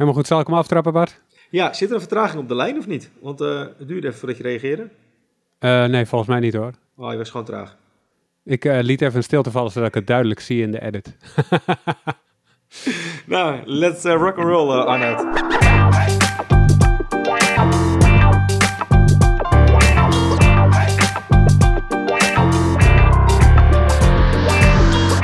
Helemaal goed, zal ik hem aftrappen, Bart? Ja, zit er een vertraging op de lijn of niet? Want uh, het duurde even voordat je reageerde. Uh, nee, volgens mij niet hoor. Oh, je was gewoon traag. Ik uh, liet even een stilte vallen zodat ik het duidelijk zie in de edit. nou, let's rock and roll, Arnoud.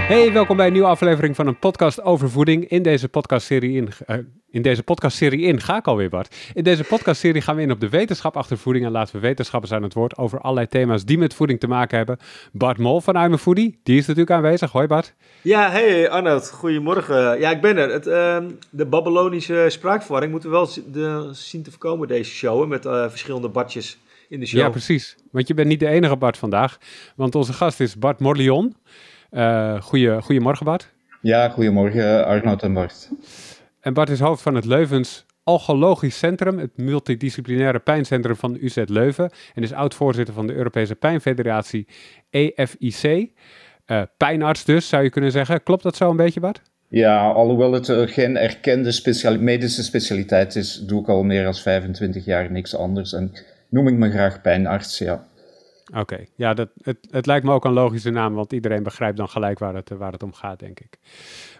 Hey, welkom bij een nieuwe aflevering van een podcast over voeding. In deze podcastserie in, uh, in deze podcastserie in ga ik alweer Bart. In deze podcastserie gaan we in op de wetenschap achter voeding en laten we wetenschappers aan het woord over allerlei thema's die met voeding te maken hebben. Bart Mol van I'm Foodie, die is natuurlijk aanwezig. Hoi Bart. Ja, hey Arnoud, goedemorgen. Ja, ik ben er. Het, uh, de Babylonische spraakverwarring moeten we wel de, zien te voorkomen deze show met uh, verschillende badjes in de show. Ja, precies. Want je bent niet de enige Bart vandaag, want onze gast is Bart Morlion. Uh, goeie, goedemorgen Bart. Ja, goedemorgen Arnoud en Bart. En Bart is hoofd van het Leuvens Algologisch Centrum, het multidisciplinaire pijncentrum van UZ Leuven. En is oud-voorzitter van de Europese Pijnfederatie EFIC. Uh, eh, pijnarts dus, zou je kunnen zeggen. Klopt dat zo een beetje, Bart? Ja, alhoewel het uh, geen erkende speciali medische specialiteit is, doe ik al meer dan 25 jaar niks anders. En noem ik me graag pijnarts, ja. Oké, ja, dat, het, het lijkt me ook een logische naam, want iedereen begrijpt dan gelijk waar het, waar het om gaat, denk ik.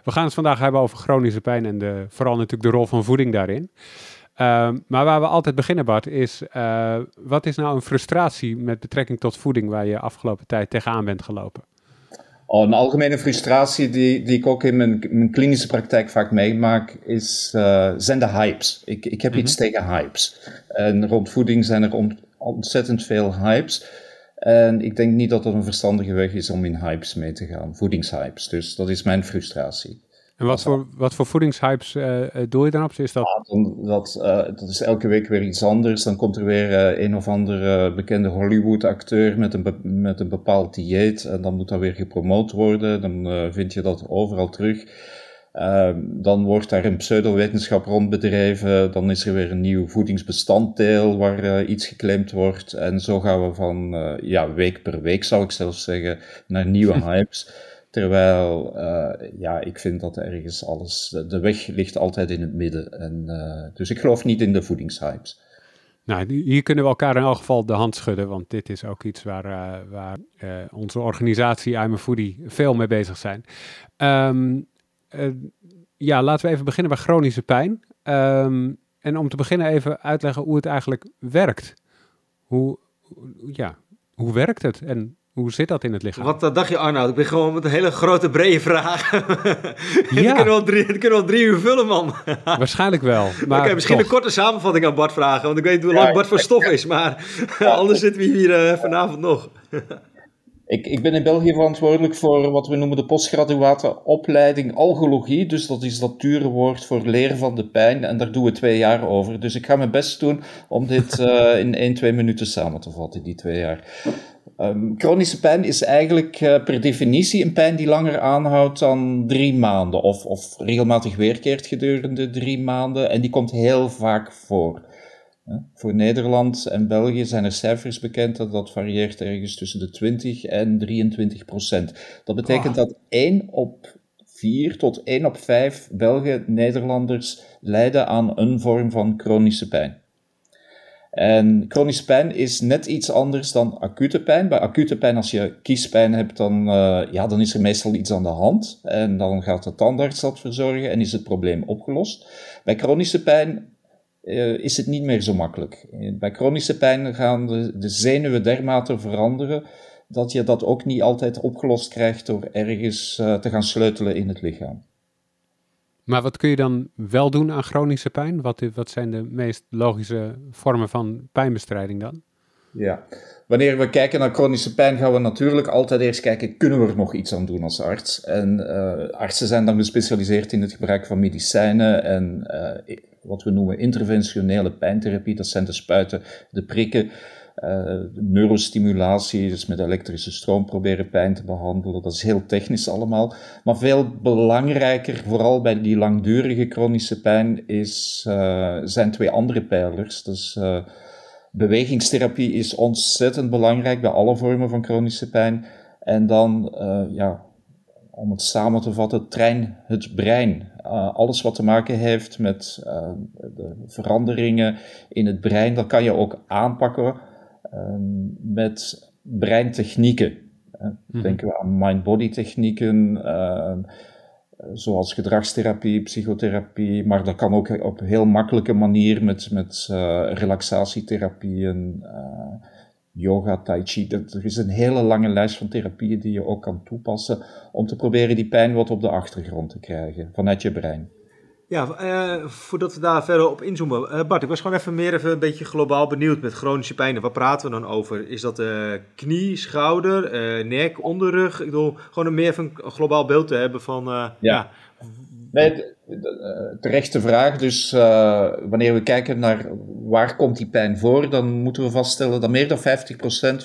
We gaan het vandaag hebben over chronische pijn en de, vooral natuurlijk de rol van voeding daarin. Ehm, maar waar we altijd beginnen, Bart, is uh, wat is nou een frustratie met betrekking tot voeding waar je afgelopen tijd tegenaan bent gelopen? Oh, een algemene frustratie die, die ik ook in mijn, mijn klinische praktijk vaak meemaak, is, uh, zijn de hypes. Ik, ik heb iets mhm. tegen hypes. En rond voeding zijn er ontzettend veel hypes. En ik denk niet dat het een verstandige weg is om in hypes mee te gaan, voedingshypes. Dus dat is mijn frustratie. En wat voor, wat voor voedingshypes uh, doe je dan op? Is dat... Ja, dan, dat, uh, dat is elke week weer iets anders. Dan komt er weer uh, een of andere bekende Hollywood-acteur met een, met een bepaald dieet. En dan moet dat weer gepromoot worden. Dan vind je dat overal terug. Ehm, dan wordt daar een pseudowetenschap rond bedreven. Dan is er weer een nieuw voedingsbestanddeel waar uh, iets geclaimd wordt. En zo gaan we van uh, ja, week per week, zou ik zelfs zeggen, naar nieuwe hypes. Terwijl, uh, ja, ik vind dat ergens alles, de weg ligt altijd in het midden. En, dus ik geloof niet in de voedingshypes. Nou, hier kunnen we elkaar in elk geval de hand schudden, want dit is ook iets waar, waar onze organisatie I'm a Foodie veel mee bezig zijn. Um, uh, ja, laten we even beginnen bij chronische pijn. Um, en om te beginnen even uitleggen hoe het eigenlijk werkt. Hoe, ja, hoe werkt het en hoe zit dat in het lichaam? Wat dacht je Arnoud? Ik ben gewoon met een hele grote brede vraag. ja. die, kunnen wel drie, die kunnen wel drie uur vullen man. Waarschijnlijk wel. Maar Oké, misschien een korte samenvatting aan Bart vragen. Want ik weet niet hoe lang Bart voor stof is. Maar anders zitten we hier uh, vanavond nog. Ik, ik ben in België verantwoordelijk voor wat we noemen de postgraduate opleiding algologie. Dus dat is dat dure woord voor leren van de pijn. En daar doen we twee jaar over. Dus ik ga mijn best doen om dit uh, in één, twee minuten samen te vatten, die twee jaar. Um, chronische pijn is eigenlijk uh, per definitie een pijn die langer aanhoudt dan drie maanden. Of, of regelmatig weerkeert gedurende drie maanden. En die komt heel vaak voor. Voor Nederland en België zijn er cijfers bekend dat dat varieert ergens tussen de 20 en 23 procent. Dat betekent dat 1 op 4 tot 1 op 5 Belgen, Nederlanders lijden aan een vorm van chronische pijn. En chronische pijn is net iets anders dan acute pijn. Bij acute pijn, als je kiespijn hebt, dan, uh, ja, dan is er meestal iets aan de hand. En dan gaat de tandarts dat verzorgen en is het probleem opgelost. Bij chronische pijn uh, is het niet meer zo makkelijk. Bij chronische pijn gaan de, de, zenuwen dermate veranderen dat je dat ook niet altijd opgelost krijgt door ergens uh, te gaan sleutelen in het lichaam. Maar wat kun je dan wel doen aan chronische pijn? Wat, wat zijn de meest logische vormen van pijnbestrijding dan? Ja, wanneer we kijken naar chronische pijn, gaan we natuurlijk altijd eerst kijken: kunnen we er nog iets aan doen als arts? En uh, artsen zijn dan gespecialiseerd in het gebruik van medicijnen en uh, wat we noemen interventionele pijntherapie. Dat zijn de spuiten, de prikken, uh, neurostimulatie, dus met elektrische stroom proberen pijn te behandelen. Dat is heel technisch allemaal. Maar veel belangrijker, vooral bij die langdurige chronische pijn, is, uh, zijn twee andere pijlers. Dus uh, bewegingstherapie is ontzettend belangrijk bij alle vormen van chronische pijn. En dan, ja, om het samen te vatten, trein het brein. alles wat te maken heeft met de veranderingen in het brein, dat kan je ook aanpakken met breintechnieken. Mhm. Denken we aan mind-body technieken, zoals gedragstherapie, psychotherapie, maar dat kan ook op heel makkelijke manier met, met relaxatietherapieën, yoga, tai chi. Er is een hele lange lijst van therapieën die je ook kan toepassen om te proberen die pijn wat op de achtergrond te krijgen vanuit je brein. Ja, uh, voordat we daar verder op inzoomen. Uh, Bart, ik was gewoon even meer even een beetje globaal benieuwd met chronische pijnen. Wat praten we dan over? Is dat uh, knie, schouder, nek, onderrug? Ik bedoel, gewoon een meer van een globaal beeld te hebben van... ja. ja. Nee, terechte vraag. Dus wanneer we kijken naar waar komt die pijn voor, dan moeten we vaststellen dat meer dan 50%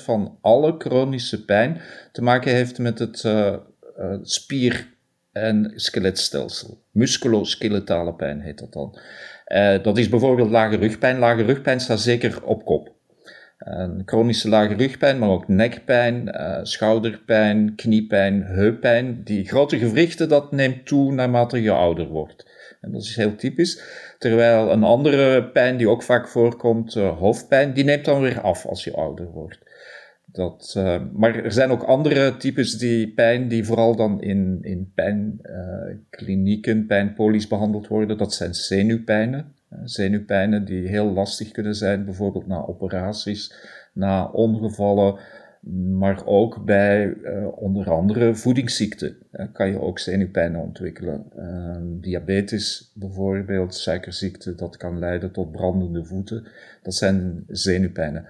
van alle chronische pijn te maken heeft met het spier en skeletstelsel. Musculoskeletale pijn heet dat dan. Dat is bijvoorbeeld lage rugpijn. Lage rugpijn staat zeker op kop. Chronische lage rugpijn, maar ook nekpijn, uh, schouderpijn, kniepijn, heuppijn. Die grote gewrichten, dat neemt toe naarmate je ouder wordt. En dat is heel typisch. Terwijl een andere pijn die ook vaak voorkomt, uh, hoofdpijn, die neemt dan weer af als je ouder wordt. Dat, uh, maar er zijn ook andere types die pijn die vooral dan in, in pijnklinieken, pijnpolies behandeld worden. Dat zijn zenuwpijnen. Uh, zenuwpijnen die heel lastig kunnen zijn, bijvoorbeeld na operaties, na ongevallen, maar ook bij onder andere voedingsziekten kan je ook zenuwpijnen ontwikkelen. Ehm, diabetes bijvoorbeeld, suikerziekte, dat kan leiden tot brandende voeten. Dat zijn zenuwpijnen.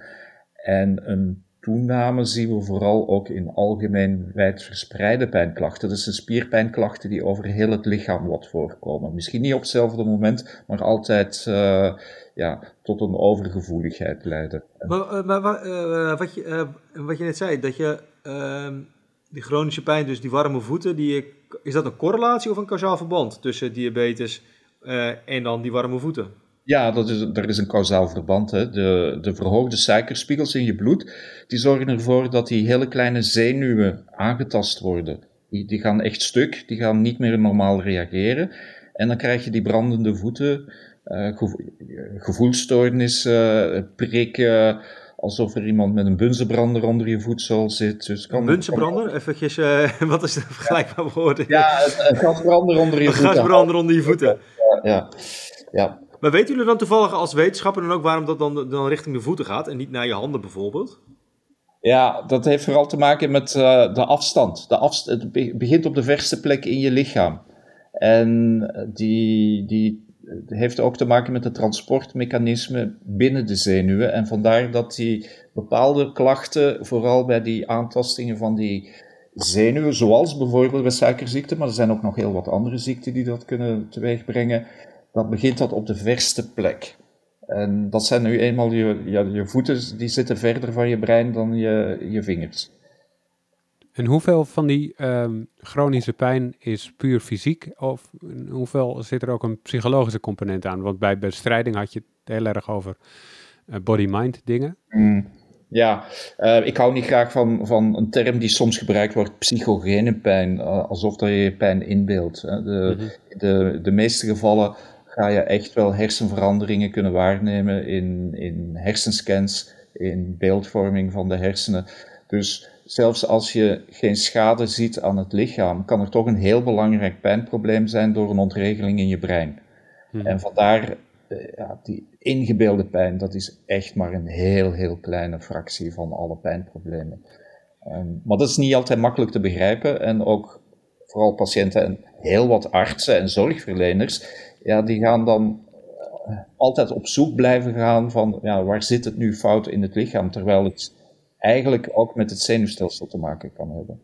En een toename zien we vooral ook in algemeen wijdverspreide pijnklachten. Dat zijn spierpijnklachten die over heel het lichaam wat voorkomen. Misschien niet op hetzelfde moment, maar altijd uh, ja, tot een overgevoeligheid leiden. Maar, maar, maar uh, wat, je, wat je net zei, dat je ehm, die chronische pijn, dus die warme voeten, die, is dat een correlatie of een kausaal verband tussen diabetes en dan die warme voeten? Ja, dat is, er is een kausaal verband. Hè. De, de verhoogde suikerspiegels in je bloed, die zorgen ervoor dat die hele kleine zenuwen aangetast worden. Die, die gaan echt stuk, die gaan niet meer normaal reageren. En dan krijg je die brandende voeten, uh, gevoelstoornissen, prikken, alsof er iemand met een bunzenbrander onder je voetzool zit. Dus kan, een bunzenbrander? Eventjes, uh, wat is de vergelijkbare woorden? Ja, een gasbrander onder je voeten. Een gasbrander onder je voeten. Ja, ja. ja. Maar weten jullie dan toevallig als wetenschapper dan ook waarom dat dan, dan richting de voeten gaat en niet naar je handen bijvoorbeeld? Ja, dat heeft vooral te maken met uh, de afstand. De afst het begint op de verste plek in je lichaam. En die, die heeft ook te maken met het transportmechanisme binnen de zenuwen. En vandaar dat die bepaalde klachten, vooral bij die aantastingen van die zenuwen, zoals bijvoorbeeld bij suikerziekte, maar er zijn ook nog heel wat andere ziekten die dat kunnen teweegbrengen, dan begint dat op de verste plek. En dat zijn nu eenmaal je, je, je voeten, die zitten verder van je brein dan je, je vingers. En hoeveel van die um, chronische pijn is puur fysiek? Of hoeveel zit er ook een psychologische component aan? Want bij bestrijding had je het heel erg over uh, body-mind dingen. Mm, ja, uh, ik hou niet graag van, van een term die soms gebruikt wordt, psychogene pijn, uh, alsof dat je pijn inbeeldt. De, mm -hmm. de, de meeste gevallen ga je echt wel hersenveranderingen kunnen waarnemen in, in hersenscans, in beeldvorming van de hersenen. Dus zelfs als je geen schade ziet aan het lichaam, kan er toch een heel belangrijk pijnprobleem zijn door een ontregeling in je brein. Hmm. En vandaar, eh, ja, die ingebeelde pijn, dat is echt maar een heel, heel kleine fractie van alle pijnproblemen. Um, maar dat is niet altijd makkelijk te begrijpen en ook vooral patiënten en heel wat artsen en zorgverleners ja, die gaan dan eh, altijd op zoek blijven gaan van ja, waar zit het nu fout in het lichaam, terwijl het eigenlijk ook met het zenuwstelsel te maken kan hebben.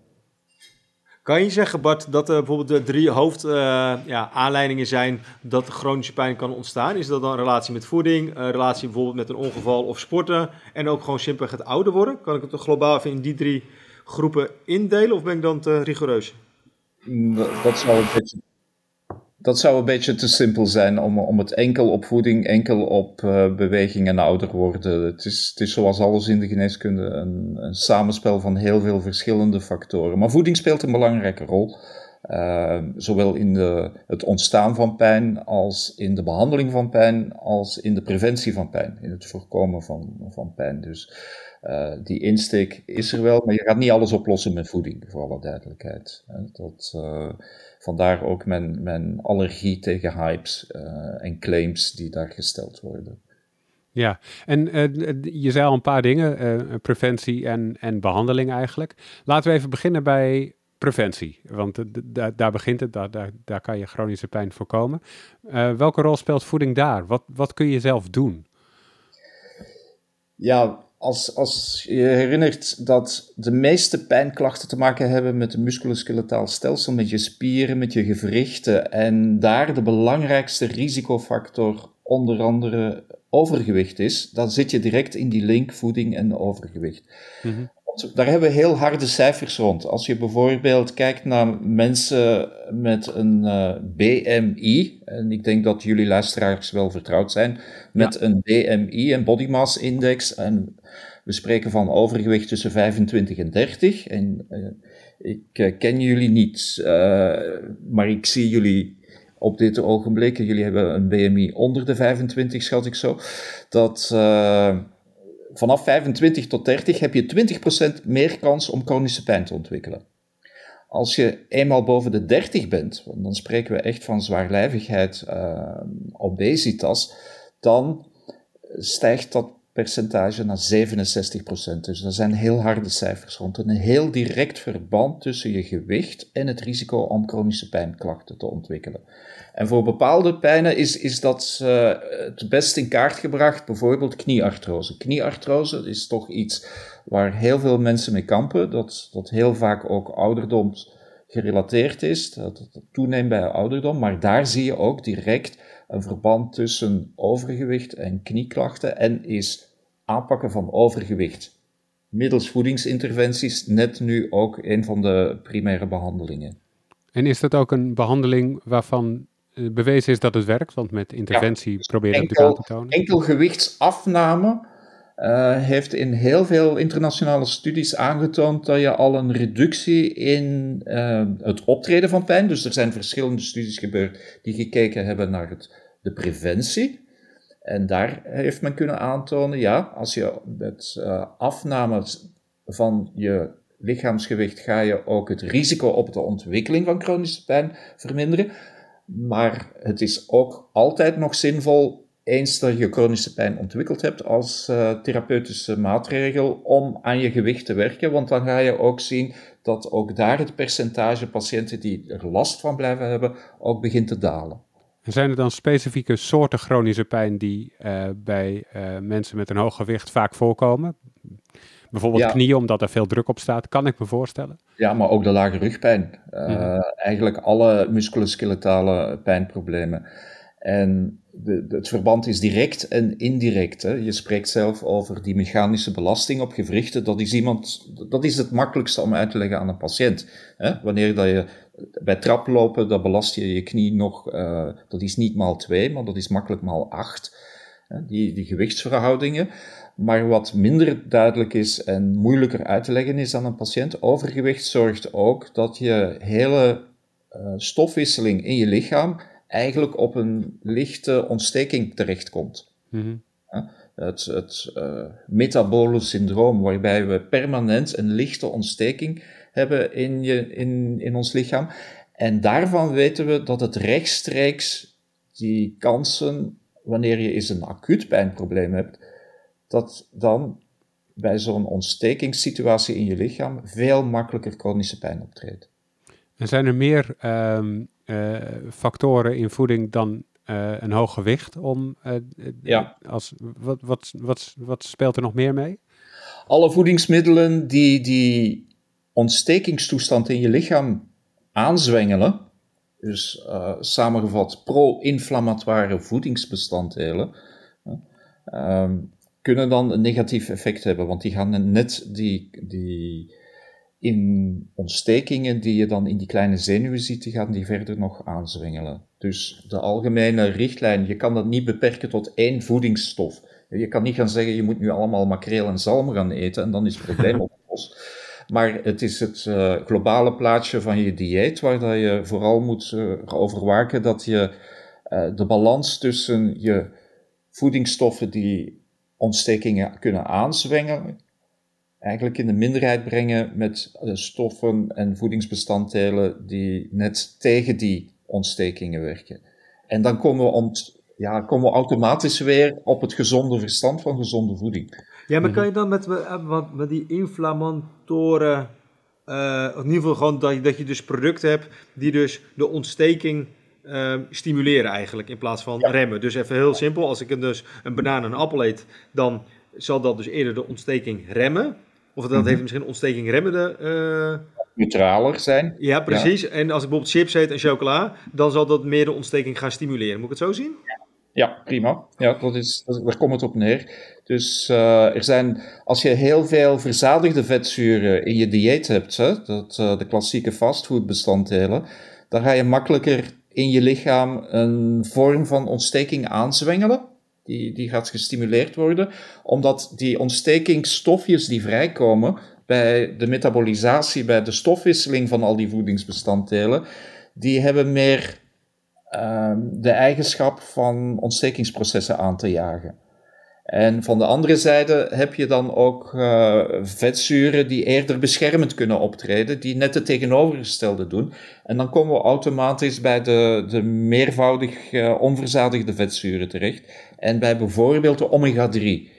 Kan je zeggen, Bart, dat er bijvoorbeeld de drie hoofdaanleidingen uh, ja, zijn dat chronische pijn kan ontstaan? Is dat dan een relatie met voeding, relatie bijvoorbeeld met een ongeval of sporten en ook gewoon simpelweg het ouder worden? Kan ik het globaal even in die drie groepen indelen of ben ik dan te rigoureus? Dat zou een beetje dat zou een beetje te simpel zijn om, om het enkel op voeding, enkel op uh, beweging en ouder worden. Het is, het is zoals alles in de geneeskunde een, een samenspel van heel veel verschillende factoren. Maar voeding speelt een belangrijke rol. zowel in de, het ontstaan van pijn als in de behandeling van pijn, als in de preventie van pijn, in het voorkomen van, van pijn. Dus uh, die insteek is er wel, maar je gaat niet alles oplossen met voeding, voor alle duidelijkheid. Dat, uh, vandaar ook mijn, mijn allergie tegen hypes uh, en claims die daar gesteld worden. Ja, en je zei al een paar dingen, preventie en, en behandeling eigenlijk. Laten we even beginnen bij preventie, want daar begint het, daar, daar, daar kan je chronische pijn voorkomen. welke rol speelt voeding daar? Wat, wat kun je zelf doen? Ja, als, als je herinnert dat de meeste pijnklachten te maken hebben met het musculoskeletaal stelsel, met je spieren, met je gewrichten, en daar de belangrijkste risicofactor onder andere overgewicht is, dan zit je direct in die link voeding en overgewicht. Mm daar hebben we heel harde cijfers rond. Als je bijvoorbeeld kijkt naar mensen met een uh, eh, BMI, en ik denk dat jullie luisteraars wel vertrouwd zijn met een BMI, een body mass index, en we spreken van overgewicht tussen 25 en 30. En uh, ik uh, ken jullie niet, maar ik zie jullie op dit ogenblik, jullie hebben een BMI onder de 25, schat ik zo, dat vanaf 25 tot 30 heb je 20% meer kans om chronische pijn te ontwikkelen. Als je eenmaal boven de 30 bent, dan spreken we echt van zwaarlijvigheid, uh, obesitas, dan stijgt dat percentage naar 67%. Dus dat zijn heel harde cijfers rond. Een heel direct verband tussen je gewicht en het risico om chronische pijnklachten te ontwikkelen. En voor bepaalde pijnen is, is dat uh, het best in kaart gebracht, bijvoorbeeld knieartrose. Knieartrose is toch iets waar heel veel mensen mee kampen, dat, dat heel vaak ook ouderdoms gerelateerd is, dat het toeneemt bij ouderdom, maar daar zie je ook direct een verband tussen overgewicht en knieklachten en is aanpakken van overgewicht middels voedingsinterventies net nu ook een van de primaire behandelingen. En is dat ook een behandeling waarvan eh, bewezen is dat het werkt? Want met interventie ja, probeer je het aan te tonen. Enkel gewichtsafname uh, heeft in heel veel internationale studies aangetoond dat je al een reductie in uh, het optreden van pijn, dus er zijn verschillende studies gebeurd die gekeken hebben naar het, de preventie. En daar heeft men kunnen aantonen, ja, als je met uh, afname van je lichaamsgewicht ga je ook het risico op de ontwikkeling van chronische pijn verminderen. Maar het is ook altijd nog zinvol, eens dat je chronische pijn ontwikkeld hebt, als uh, therapeutische maatregel om aan je gewicht te werken. Want dan ga je ook zien dat ook daar het percentage patiënten die er last van blijven hebben, ook begint te dalen. En zijn er dan specifieke soorten chronische pijn die uh, bij uh, mensen met een hoog gewicht vaak voorkomen? Bijvoorbeeld knieën, omdat er veel druk op staat, kan ik me voorstellen. Ja, maar ook de lage rugpijn. Uh, mm Eigenlijk alle musculoskeletale pijnproblemen. En de, de, het verband is direct en indirect. Hè. Je spreekt zelf over die mechanische belasting op gewrichten. Dat is, iemand, dat is het makkelijkste om uit te leggen aan een patiënt. Hè. Wanneer dat je bij traplopen, dan belast je je knie nog, uh, dat is niet maal 2, maar dat is makkelijk maal 8. Die, die gewichtsverhoudingen. Maar wat minder duidelijk is en moeilijker uit te leggen is aan een patiënt, overgewicht zorgt ook dat je hele uh, stofwisseling in je lichaam eigenlijk op een lichte ontsteking terechtkomt. Mm Het, het uh, metabole syndroom, waarbij we permanent een lichte ontsteking hebben in, je, in, in ons lichaam. En daarvan weten we dat het rechtstreeks die kansen, wanneer je eens een acuut pijnprobleem hebt, dat dan bij zo'n ontstekingssituatie in je lichaam veel makkelijker chronische pijn optreedt. En zijn er meer um, uh, factoren in voeding dan uh, een hoog gewicht om. Uh, ja. Als, wat, wat, wat, wat speelt er nog meer mee? Alle voedingsmiddelen die die ontstekingstoestand in je lichaam aanzwengelen, dus samengevat pro-inflammatoire voedingsbestanddelen, uh, kunnen dan een negatief effect hebben, want die gaan net die, die in ontstekingen die je dan in die kleine zenuwen ziet, die gaan die verder nog aanzwengelen. Dus de algemene richtlijn, je kan dat niet beperken tot één voedingsstof. Je kan niet gaan zeggen, je moet nu allemaal makreel en zalm gaan eten en dan is het probleem opgelost. Maar het is het uh, globale plaatje van je dieet waar dat je vooral moet uh, overwaken dat je uh, de balans tussen je voedingsstoffen die ontstekingen kunnen aanzwengelen, eigenlijk in de minderheid brengen met stoffen en voedingsbestanddelen die net tegen die ontstekingen werken. En dan komen we, ont, ja, komen we automatisch weer op het gezonde verstand van gezonde voeding. Ja, maar kan je dan met, met, met die inflammatoren, uh, in ieder geval gewoon dat je, dat je dus producten hebt die dus de ontsteking uh, stimuleren eigenlijk in plaats van remmen. Dus even heel simpel, als ik dus een banaan en een appel eet, dan zal dat dus eerder de ontsteking remmen. Of dat mm -hmm. heeft misschien ontsteking remmende... Uh, Neutraler zijn. Ja, precies. Ja. En als ik bijvoorbeeld chips eet en chocola, dan zal dat meer de ontsteking gaan stimuleren. Moet ik het zo zien? Ja, prima. Ja, dat is, dat, daar komt het op neer. Dus uh, er zijn, als je heel veel verzadigde vetzuren in je dieet hebt, hè, dat, uh, de klassieke fastfoodbestanddelen, dan ga je makkelijker in je lichaam een vorm van ontsteking aanzwengelen. Die, die gaat gestimuleerd worden, omdat die ontstekingsstofjes die vrijkomen bij de metabolisatie, bij de stofwisseling van al die voedingsbestanddelen, die hebben meer uh, de eigenschap van ontstekingsprocessen aan te jagen. En van de andere zijde heb je dan ook uh, vetzuren die eerder beschermend kunnen optreden, die net het tegenovergestelde doen. En dan komen we automatisch bij de, de meervoudig uh, onverzadigde vetzuren terecht. En bij bijvoorbeeld de omega-3.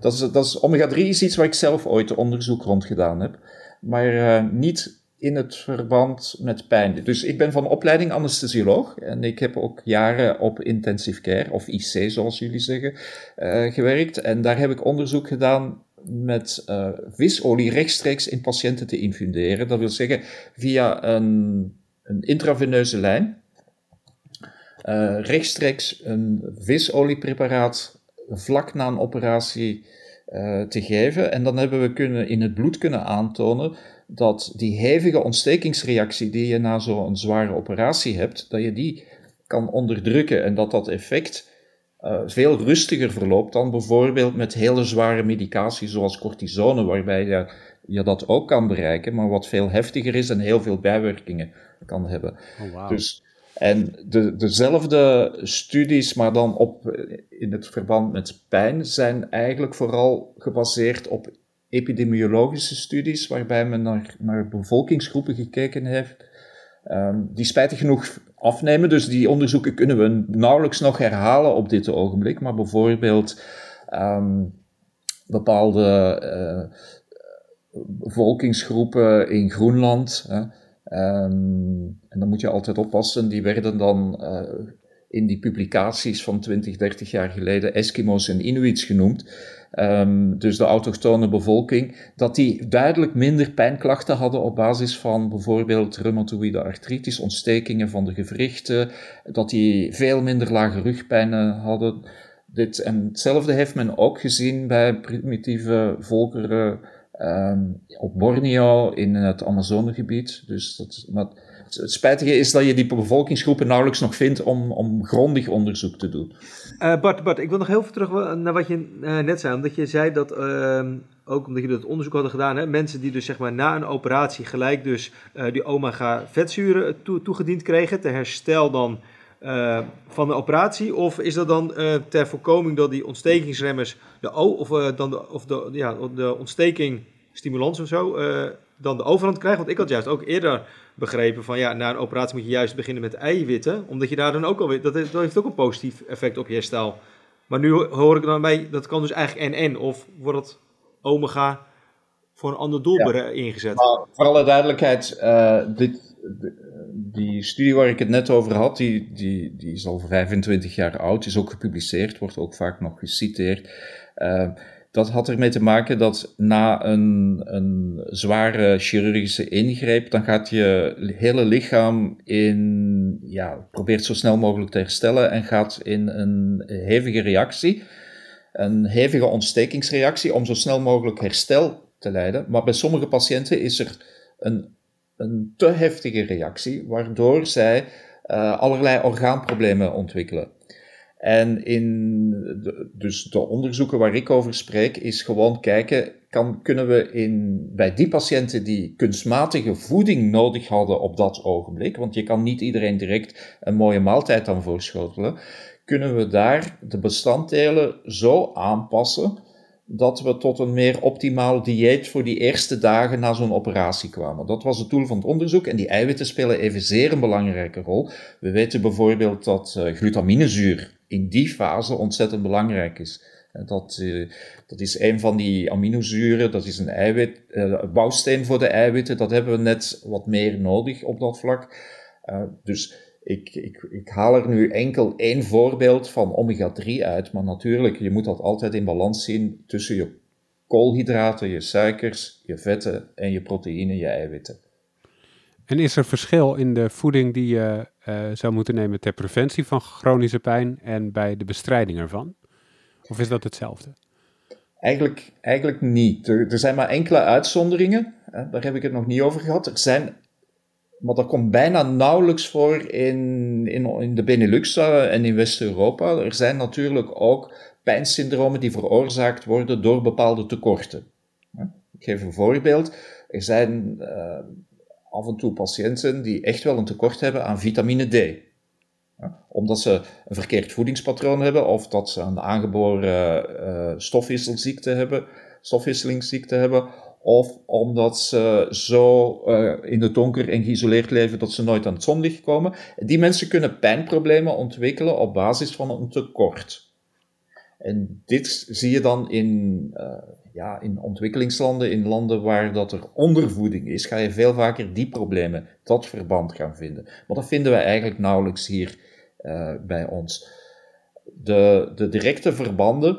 Dat is, dat is, omega-3 is iets waar ik zelf ooit onderzoek rond gedaan heb, maar uh, niet in het verband met pijn. Dus ik ben van opleiding anesthesioloog en ik heb ook jaren op intensive care, of IC zoals jullie zeggen, uh, gewerkt. En daar heb ik onderzoek gedaan met uh, visolie rechtstreeks in patiënten te infunderen. Dat wil zeggen via een, een intraveneuze lijn. Uh, rechtstreeks een visoliepreparaat vlak na een operatie te geven. En dan hebben we kunnen, in het bloed kunnen aantonen dat die hevige ontstekingsreactie die je na zo'n zware operatie hebt, dat je die kan onderdrukken en dat dat effect uh, veel rustiger verloopt dan bijvoorbeeld met hele zware medicatie zoals cortisone, waarbij je, je dat ook kan bereiken, maar wat veel heftiger is en heel veel bijwerkingen kan hebben. Oh, wow. Dus en de, dezelfde studies, maar dan op, in het verband met pijn, zijn eigenlijk vooral gebaseerd op epidemiologische studies waarbij men naar, naar bevolkingsgroepen gekeken heeft, um, die spijtig genoeg afnemen. Dus die onderzoeken kunnen we nauwelijks nog herhalen op dit ogenblik. Maar bijvoorbeeld um, bepaalde uh, bevolkingsgroepen in Groenland. Um, en dan moet je altijd oppassen, die werden dan uh, in die publicaties van 20, 30 jaar geleden Eskimo's en Inuits genoemd. Um, dus de autochtone bevolking, dat die duidelijk minder pijnklachten hadden op basis van bijvoorbeeld reumatoïde artritis, ontstekingen van de gewrichten, dat die veel minder lage rugpijnen hadden. Dit, en hetzelfde heeft men ook gezien bij primitieve volkeren um, op Borneo in het Amazonegebied. Dus dat, maar het spijtige is dat je die bevolkingsgroepen nauwelijks nog vindt om, om grondig onderzoek te doen. Uh, Bart, Bart, ik wil nog heel veel terug naar wat je uh, net zei. Omdat je zei dat, uh, ook omdat je dat onderzoek hadden gedaan, hè, mensen die dus zeg maar na een operatie gelijk dus eh, die omega vetzuren toe, toegediend kregen, ter herstel dan van de operatie? Of is dat dan ter voorkoming dat die ontstekingsremmers de, of, dan de, of de, ja, de ontsteking stimulans of zo dan de overhand krijgen? Want ik had juist ook eerder begrepen van ja, na een operatie moet je juist beginnen met eiwitten, omdat je daar dan ook alweer, dat heeft, dat heeft ook een positief effect op je herstel. Maar nu hoor ik dan bij, dat kan dus eigenlijk en-en, of wordt het omega voor een ander doel ja. ingezet? Maar voor alle duidelijkheid, uh, dit, die studie waar ik het net over had, die, die, die is al 25 jaar oud, is ook gepubliceerd, wordt ook vaak nog geciteerd. Uh, dat had ermee te maken dat na een, een zware chirurgische ingreep, dan gaat je hele lichaam in, ja, probeert zo snel mogelijk te herstellen en gaat in een hevige reactie, een hevige ontstekingsreactie om zo snel mogelijk herstel te leiden. Maar bij sommige patiënten is er een, een te heftige reactie, waardoor zij uh, allerlei orgaanproblemen ontwikkelen. En in de, dus de onderzoeken waar ik over spreek, is gewoon kijken, kan, kunnen we in, bij die patiënten die kunstmatige voeding nodig hadden op dat ogenblik, want je kan niet iedereen direct een mooie maaltijd dan voorschotelen, kunnen we daar de bestanddelen zo aanpassen dat we tot een meer optimaal dieet voor die eerste dagen na zo'n operatie kwamen. Dat was het doel van het onderzoek en die eiwitten spelen evenzeer een belangrijke rol. We weten bijvoorbeeld dat uh, glutaminezuur in die fase ontzettend belangrijk is. Dat, uh, dat is een van die aminozuren, dat is een eiwit, uh, bouwsteen voor de eiwitten. Dat hebben we net wat meer nodig op dat vlak. dus ik, ik, ik haal er nu enkel één voorbeeld van omega-3 uit, maar natuurlijk, je moet dat altijd in balans zien tussen je koolhydraten, je suikers, je vetten en je proteïnen, je eiwitten. En is er verschil in de voeding die je uh, zou moeten nemen ter preventie van chronische pijn en bij de bestrijding ervan? Of is dat hetzelfde? Eigenlijk, eigenlijk niet. Er, zijn maar enkele uitzonderingen. Hè, daar heb ik het nog niet over gehad. Er zijn maar dat komt bijna nauwelijks voor in, in, in de Benelux eh, en in West-Europa. Er zijn natuurlijk ook pijnsyndromen die veroorzaakt worden door bepaalde tekorten. Ik geef een voorbeeld. Er zijn uh, af en toe patiënten die echt wel een tekort hebben aan vitamine D. Omdat ze een verkeerd voedingspatroon hebben of dat ze een aangeboren uh, stofwisselziekte hebben, stofwisselingsziekte hebben of omdat ze zo uh, in het donker en geïsoleerd leven dat ze nooit aan het zonlicht komen. Die mensen kunnen pijnproblemen ontwikkelen op basis van een tekort. En dit zie je dan in, uh, ja, in ontwikkelingslanden, in landen waar dat er ondervoeding is, ga je veel vaker die problemen, dat verband gaan vinden. Maar dat vinden we eigenlijk nauwelijks hier uh, bij ons. De, de directe verbanden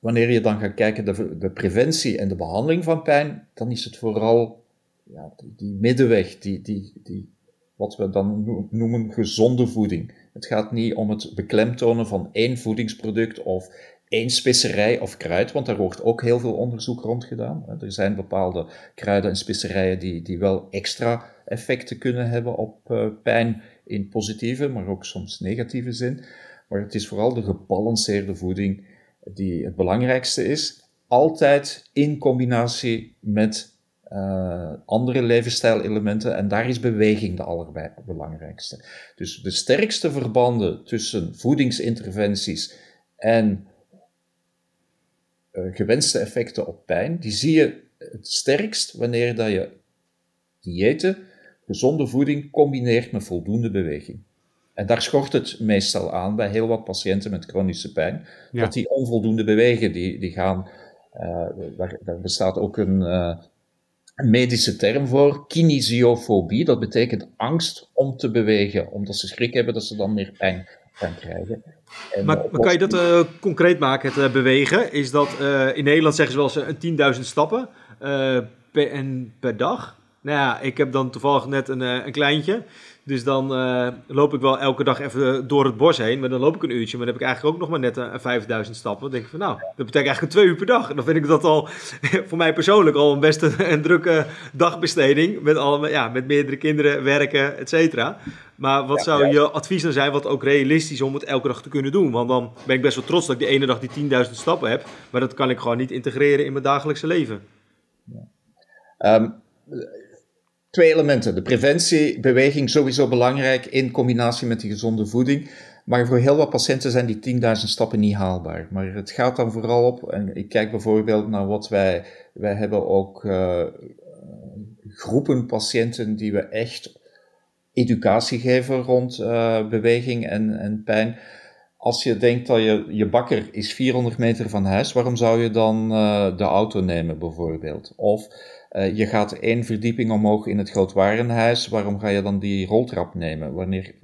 wanneer je dan gaat kijken de, de preventie en de behandeling van pijn, dan is het vooral ja, die, die, middenweg, die, die, die, wat we dan noemen gezonde voeding. Het gaat niet om het beklemtonen van één voedingsproduct of één specerij of kruid, want daar wordt ook heel veel onderzoek rond gedaan. Er zijn bepaalde kruiden en specerijen die, die wel extra effecten kunnen hebben op uh, pijn in positieve, maar ook soms negatieve zin. Maar het is vooral de gebalanceerde voeding die het belangrijkste is, altijd in combinatie met uh, andere levensstijlelementen en daar is beweging de allerbelangrijkste. Dus de sterkste verbanden tussen voedingsinterventies en gewenste effecten op pijn, die zie je het sterkst wanneer dat je diëten, gezonde voeding combineert met voldoende beweging. En daar schort het meestal aan bij heel wat patiënten met chronische pijn, dat die onvoldoende bewegen. Die, die gaan, uh, daar, daar, bestaat ook een, uh, een, medische term voor, kinesiofobie. Dat betekent angst om te bewegen, omdat ze schrik hebben dat ze dan meer pijn gaan krijgen. En, maar, maar, kan je dat uh, concreet maken, het bewegen? Is dat, in Nederland zeggen ze wel eens 10.000 stappen per, en per dag? Nou ja, ik heb dan toevallig net een, een kleintje. Dus dan uh, loop ik wel elke dag even door het bos heen. Maar dan loop ik een uurtje. Maar dan heb ik eigenlijk ook nog maar net een, 5000 stappen. Dan denk ik van nou, dat betekent eigenlijk twee uur per dag. En dan vind ik dat al voor mij persoonlijk al een best een, drukke dagbesteding. Met, alle, ja, met meerdere kinderen, werken, et cetera. Maar wat zou je advies dan zijn, wat ook realistisch om het elke dag te kunnen doen? Want dan ben ik best wel trots dat ik die ene dag die 10.000 stappen heb. Maar dat kan ik gewoon niet integreren in mijn dagelijkse leven. Um, twee elementen. De preventie, beweging sowieso belangrijk in combinatie met die gezonde voeding. Maar voor heel wat patiënten zijn die 10.000 stappen niet haalbaar. Maar het gaat dan vooral op, en ik kijk bijvoorbeeld naar wat wij, wij hebben ook uh, groepen patiënten die we echt educatie geven rond uh, beweging en, en pijn. Als je denkt dat je, je bakker is 400 meter van huis, waarom zou je dan uh, de auto nemen bijvoorbeeld? Of uh, je gaat één verdieping omhoog in het grootwarenhuis, waarom ga je dan die roltrap nemen? Wanneer,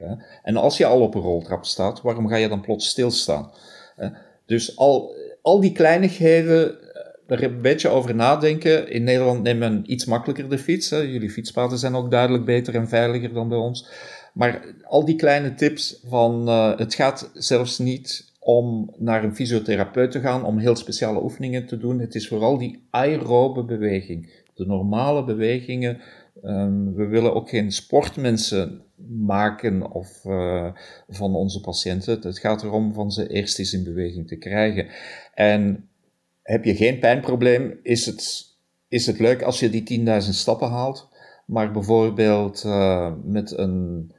en als je al op een roltrap staat, waarom ga je dan plots stilstaan? Uh, dus al, al die kleinigheden, daar een beetje over nadenken. In Nederland neemt men iets makkelijker de fiets. Hè. Jullie fietspaden zijn ook duidelijk beter en veiliger dan bij ons. Maar al die kleine tips van het gaat zelfs niet om naar een fysiotherapeut te gaan om heel speciale oefeningen te doen. Het is vooral die aerobe beweging de normale bewegingen Ehm, we willen ook geen sportmensen maken of, uh, van onze patiënten. Het gaat erom van ze eerst eens in beweging te krijgen. En heb je geen pijnprobleem, is het, is het leuk als je die 10.000 stappen haalt. Maar bijvoorbeeld uh, met een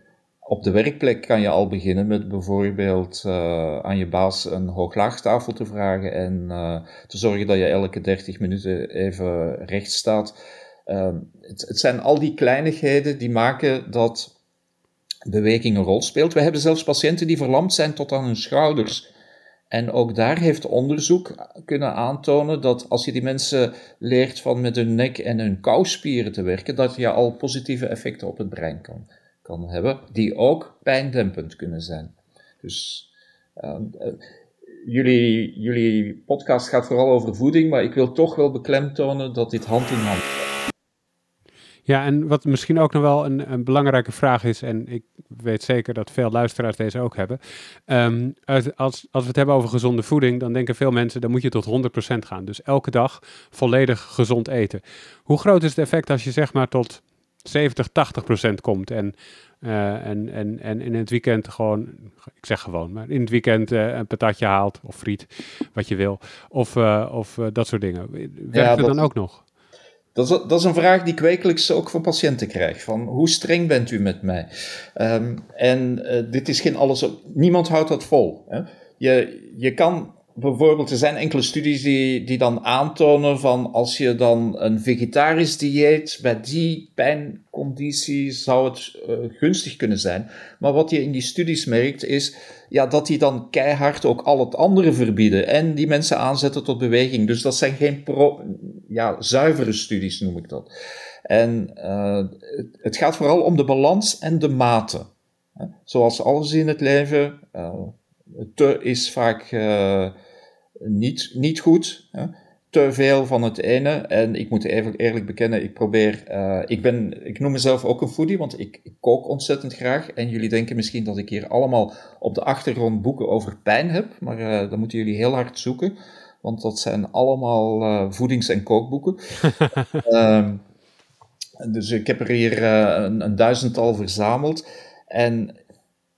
op de werkplek kan je al beginnen met bijvoorbeeld uh, aan je baas een hoog-laagtafel te vragen en uh, te zorgen dat je elke 30 minuten even recht staat. Uh, het, het, zijn al die kleinigheden die maken dat beweging een rol speelt. We hebben zelfs patiënten die verlamd zijn tot aan hun schouders. En ook daar heeft onderzoek kunnen aantonen dat als je die mensen leert van met hun nek en hun kouspieren te werken, dat je al positieve effecten op het brein kan kan hebben, die ook pijndempend kunnen zijn. Dus uh, jullie, jullie podcast gaat vooral over voeding, maar ik wil toch wel beklemtonen dat dit hand in hand ja, en wat misschien ook nog wel een, een, belangrijke vraag is, en ik weet zeker dat veel luisteraars deze ook hebben. Um, als, als we het hebben over gezonde voeding, dan denken veel mensen, dan moet je tot 100% gaan. Dus elke dag volledig gezond eten. Hoe groot is het effect als je zeg maar tot 70, 80 procent komt. En, uh, en, en, en in het weekend gewoon, ik zeg gewoon, maar in het weekend uh, een patatje haalt of friet, wat je wil. Of, uh, of dat soort dingen. Werkt ja, dat, dan ook nog? Dat is, dat is een vraag die ik wekelijks ook van patiënten krijg. Van hoe streng bent u met mij? Um, en dit is geen alles. Niemand houdt dat vol. Hè? Je, je kan bijvoorbeeld, er zijn enkele studies die, die dan aantonen van als je dan een vegetarisch dieet bij die pijnconditie zou het uh, gunstig kunnen zijn. Maar wat je in die studies merkt is ja, dat die dan keihard ook al het andere verbieden en die mensen aanzetten tot beweging. Dus dat zijn geen pro, ja, zuivere studies, noem ik dat. En uh, het gaat vooral om de balans en de mate. Zoals alles in het leven. Uh, te is vaak uh, niet, niet goed. Hè? Te veel van het ene. En ik moet even eerlijk bekennen, ik probeer. Uh, ik, ben, ik noem mezelf ook een foodie, want ik, ik, kook ontzettend graag. En jullie denken misschien dat ik hier allemaal op de achtergrond boeken over pijn heb. Maar uh, dan moeten jullie heel hard zoeken. Want dat zijn allemaal voedings- en kookboeken. um, dus ik heb er hier een, een duizendtal verzameld. En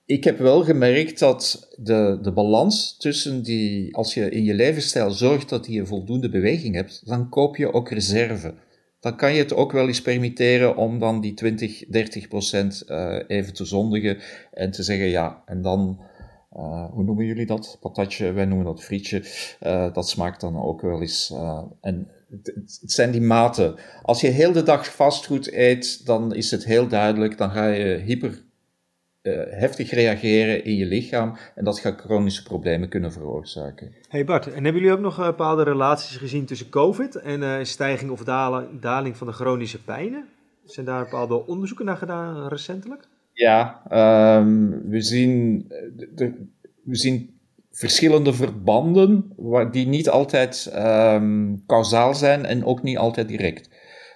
ik heb wel gemerkt dat de, de balans tussen die, als je in je levensstijl zorgt dat je voldoende beweging hebt, dan koop je ook reserve. Dan kan je het ook wel eens permitteren om dan die 20, 30 procent uh, even te zondigen en te zeggen ja, en dan, uh, hoe noemen jullie dat? Patatje, wij noemen dat frietje. Uh, dat smaakt dan ook wel eens. en het, het, zijn die maten. Als je heel de dag vastgoed eet, dan is het heel duidelijk, dan ga je hyper uh, heftig reageren in je lichaam en dat gaat chronische problemen kunnen veroorzaken. Hey Bart, en hebben jullie ook nog bepaalde relaties gezien tussen COVID en uh, stijging of daling, daling van de chronische pijnen? Zijn daar bepaalde onderzoeken naar gedaan recentelijk? Ja, um, we, zien, de, we zien verschillende verbanden waar, die niet altijd um, kausaal zijn en ook niet altijd direct.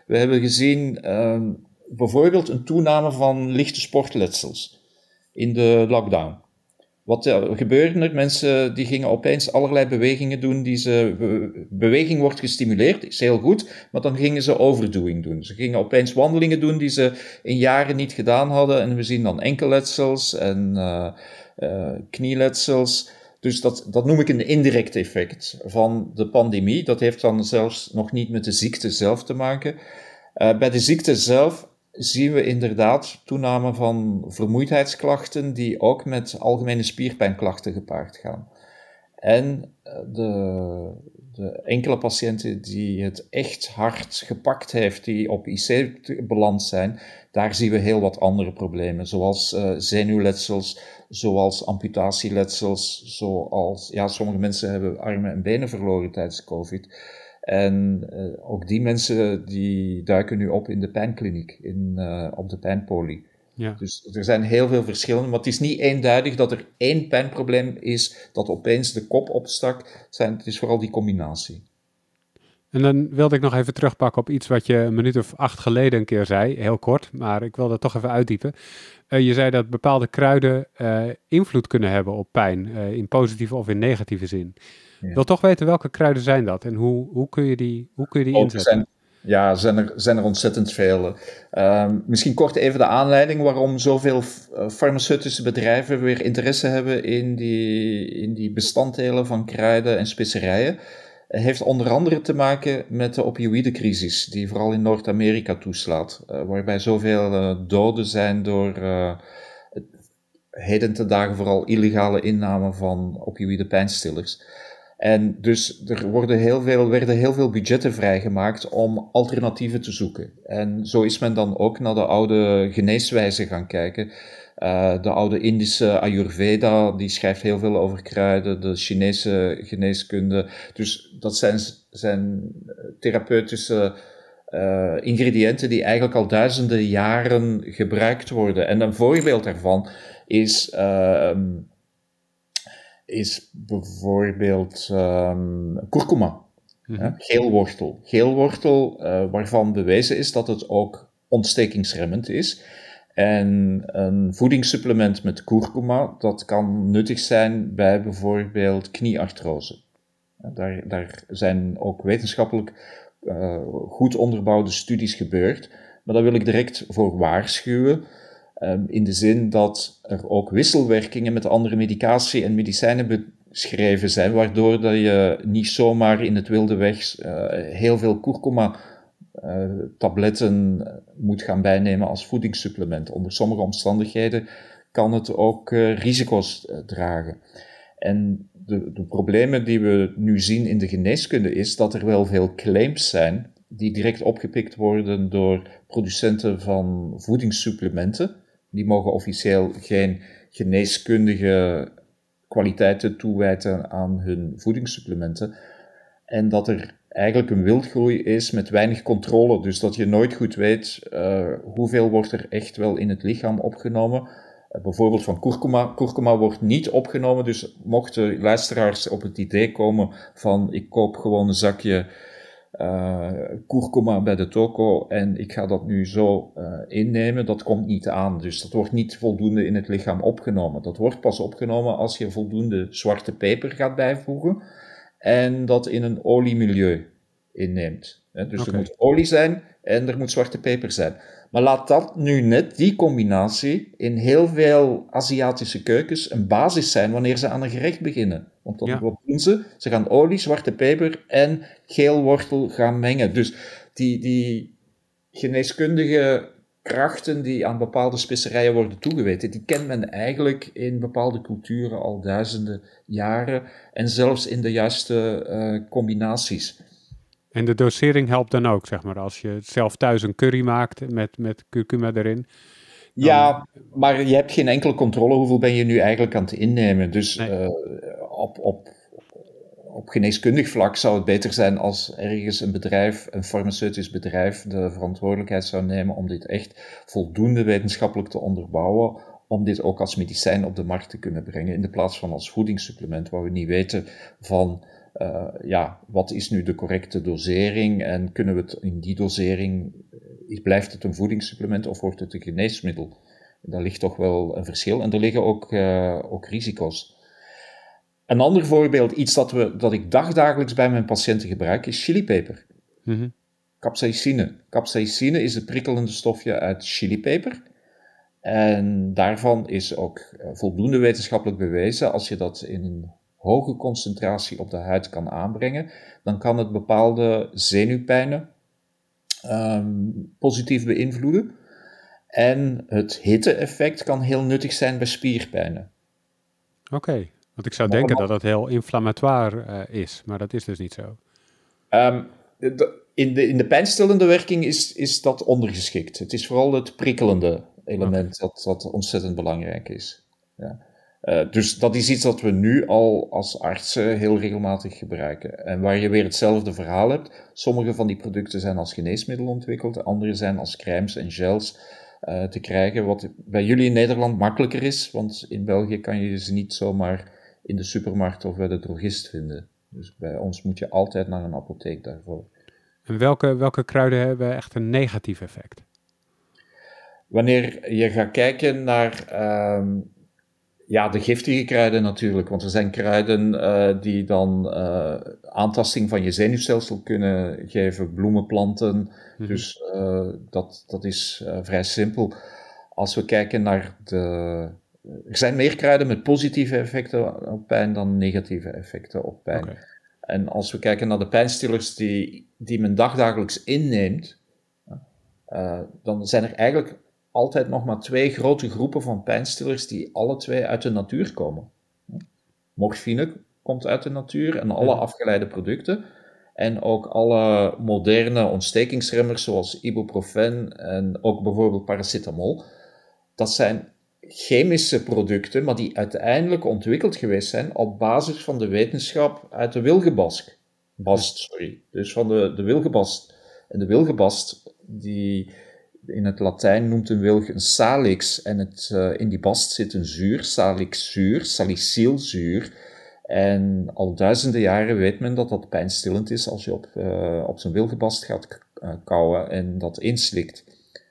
We hebben gezien um, bijvoorbeeld een toename van lichte sportletsels in de lockdown. Wat uh, gebeurde er? Mensen die gingen opeens allerlei bewegingen doen die ze... beweging wordt gestimuleerd, is heel goed, maar dan gingen ze overdoing doen. Ze gingen opeens wandelingen doen die ze in jaren niet gedaan hadden. En we zien dan enkelletsels en uh, knieletsels. Dus dat, dat noem ik een indirect effect van de pandemie. Dat heeft dan zelfs nog niet met de ziekte zelf te maken. Bij de ziekte zelf zien we inderdaad toename van vermoeidheidsklachten die ook met algemene spierpijnklachten gepaard gaan. En eh, de, de enkele patiënten die het echt hard gepakt heeft, die op IC beland zijn, daar zien we heel wat andere problemen, zoals uh, zenuwletsels, zoals amputatieletsels, zoals, ja, sommige mensen hebben armen en benen verloren tijdens COVID. En uh, ook die mensen die duiken nu op in de pijnkliniek, in, uh, op de pijnpolie. Ja. Dus er zijn heel veel verschillen, maar het is niet eenduidig dat er één pijnprobleem is dat opeens de kop opstak. Het is vooral die combinatie. En dan wilde ik nog even terugpakken op iets wat je een minuut of acht geleden een keer zei, heel kort, maar ik wil dat toch even uitdiepen. Uh, je zei dat bepaalde kruiden invloed kunnen hebben op pijn, in positieve of in negatieve zin. Ik wil toch weten welke kruiden zijn dat en hoe, hoe kun je die, hoe kun je die oh, inzetten? Zijn, Ja, zijn er, zijn er ontzettend veel. Ehm, misschien kort even de aanleiding waarom zoveel eh, farmaceutische bedrijven weer interesse hebben in die, in die bestanddelen van kruiden en specerijen. Het heeft onder andere te maken met de opioïdecrisis, die vooral in Noord-Amerika toeslaat, uh, waarbij zoveel uh, doden zijn door heden te dagen vooral illegale inname van opioïde pijnstillers. En dus er worden heel veel, werden heel veel budgetten vrijgemaakt om alternatieven te zoeken. En zo is men dan ook naar de oude geneeswijzen gaan kijken. Uh, de oude Indische Ayurveda, die schrijft heel veel over kruiden, de Chinese geneeskunde. Dus dat zijn, zijn therapeutische uh, ingrediënten die eigenlijk al duizenden jaren gebruikt worden. En een voorbeeld daarvan is uh, is bijvoorbeeld um, kurkuma, mm geelwortel. Geelwortel, uh, waarvan bewezen is dat het ook ontstekingsremmend is. En een voedingssupplement met kurkuma, dat kan nuttig zijn bij bijvoorbeeld knieartrose. Daar, daar zijn ook wetenschappelijk uh, goed onderbouwde studies gebeurd. Maar daar wil ik direct voor waarschuwen. Um, in de zin dat er ook wisselwerkingen met andere medicatie en medicijnen beschreven zijn, waardoor dat je niet zomaar in het wilde weg uh, heel veel kurkuma uh, tabletten moet gaan bijnemen als voedingssupplement. Onder sommige omstandigheden kan het ook risico's dragen. En de, de problemen die we nu zien in de geneeskunde is dat er wel veel claims zijn die direct opgepikt worden door producenten van voedingssupplementen die mogen officieel geen geneeskundige kwaliteiten toewijten aan hun voedingssupplementen. En dat er eigenlijk een wildgroei is met weinig controle. Dus dat je nooit goed weet uh, hoeveel wordt er echt wel in het lichaam opgenomen. Uh, bijvoorbeeld van kurkuma. Kurkuma wordt niet opgenomen. Dus mochten luisteraars op het idee komen van ik koop gewoon een zakje uh, kurkuma bij de toko en ik ga dat nu zo uh, innemen, dat komt niet aan. Dus dat wordt niet voldoende in het lichaam opgenomen. Dat wordt pas opgenomen als je voldoende zwarte peper gaat bijvoegen en dat in een oliemilieu inneemt. Dus okay. er moet olie zijn en er moet zwarte peper zijn. Maar laat dat nu net, die combinatie, in heel veel Aziatische keukens een basis zijn wanneer ze aan een gerecht beginnen. Want dan ja. doen ze? Ze gaan olie, zwarte peper en geelwortel gaan mengen. Dus die, die geneeskundige krachten die aan bepaalde specerijen worden toegeweten, die kent men eigenlijk in bepaalde culturen al duizenden jaren en zelfs in de juiste uh, combinaties. En de dosering helpt dan ook, zeg maar, als je zelf thuis een curry maakt met, met curcuma erin. Ja, maar je hebt geen enkele controle hoeveel ben je nu eigenlijk aan het innemen. Dus nee. uh, op, op, op geneeskundig vlak zou het beter zijn als ergens een bedrijf, een farmaceutisch bedrijf, de verantwoordelijkheid zou nemen om dit echt voldoende wetenschappelijk te onderbouwen, om dit ook als medicijn op de markt te kunnen brengen, in de plaats van als voedingssupplement, waar we niet weten van uh, ja, wat is nu de correcte dosering en kunnen we het in die dosering, uh, blijft het een voedingssupplement of wordt het een geneesmiddel? Daar ligt toch wel een verschil en er liggen ook, uh, ook risico's. Een ander voorbeeld, iets dat, we, dat ik dagdagelijks bij mijn patiënten gebruik, is chilipeper. Mm -hmm. Capsaicine. Capsaicine is het prikkelende stofje uit chilipeper. En daarvan is ook voldoende wetenschappelijk bewezen, als je dat in een hoge concentratie op de huid kan aanbrengen, dan kan het bepaalde zenuwpijnen um, positief beïnvloeden. En het hitte-effect kan heel nuttig zijn bij spierpijnen. Oké, okay, want ik zou maar denken dat dat heel inflammatoire uh, is, maar dat is dus niet zo. Um, de, in, de, in de pijnstillende werking is, is dat ondergeschikt. Het is vooral het prikkelende element okay. dat, dat ontzettend belangrijk is. Ja. Uh, dus dat is iets dat we nu al als artsen heel regelmatig gebruiken. En waar je weer hetzelfde verhaal hebt. Sommige van die producten zijn als geneesmiddel ontwikkeld, andere zijn als crèmes en gels uh, te krijgen. Wat bij jullie in Nederland makkelijker is, want in België kan je ze niet zomaar in de supermarkt of bij de drogist vinden. Dus bij ons moet je altijd naar een apotheek daarvoor. En welke, welke kruiden hebben echt een negatief effect? Wanneer je gaat kijken naar. Uh, ja, de giftige kruiden natuurlijk. Want er zijn kruiden uh, die dan uh, aantasting van je zenuwstelsel kunnen geven, bloemenplanten. Mm -hmm. Dus uh, dat, dat is vrij simpel. Als we kijken naar de. Er zijn meer kruiden met positieve effecten op pijn dan negatieve effecten op pijn. Okay. En als we kijken naar de pijnstillers die, die men dagdagelijks inneemt, dan zijn er eigenlijk altijd nog maar twee grote groepen van pijnstillers die alle twee uit de natuur komen. Morfine komt uit de natuur en alle afgeleide producten. En ook alle moderne ontstekingsremmers zoals ibuprofen en ook bijvoorbeeld paracetamol. Dat zijn chemische producten, maar die uiteindelijk ontwikkeld geweest zijn op basis van de wetenschap uit de wilgebast. Bast, sorry. Dus van de, de wilgebast. En de wilgebast, die in het Latijn noemt een wilg een salix en het, uh, in die bast zit een zuur, salixzuur, salicylzuur. En al duizenden jaren weet men dat dat pijnstillend is als je op, uh, op zijn wilgebast gaat uh, kauwen en dat inslikt.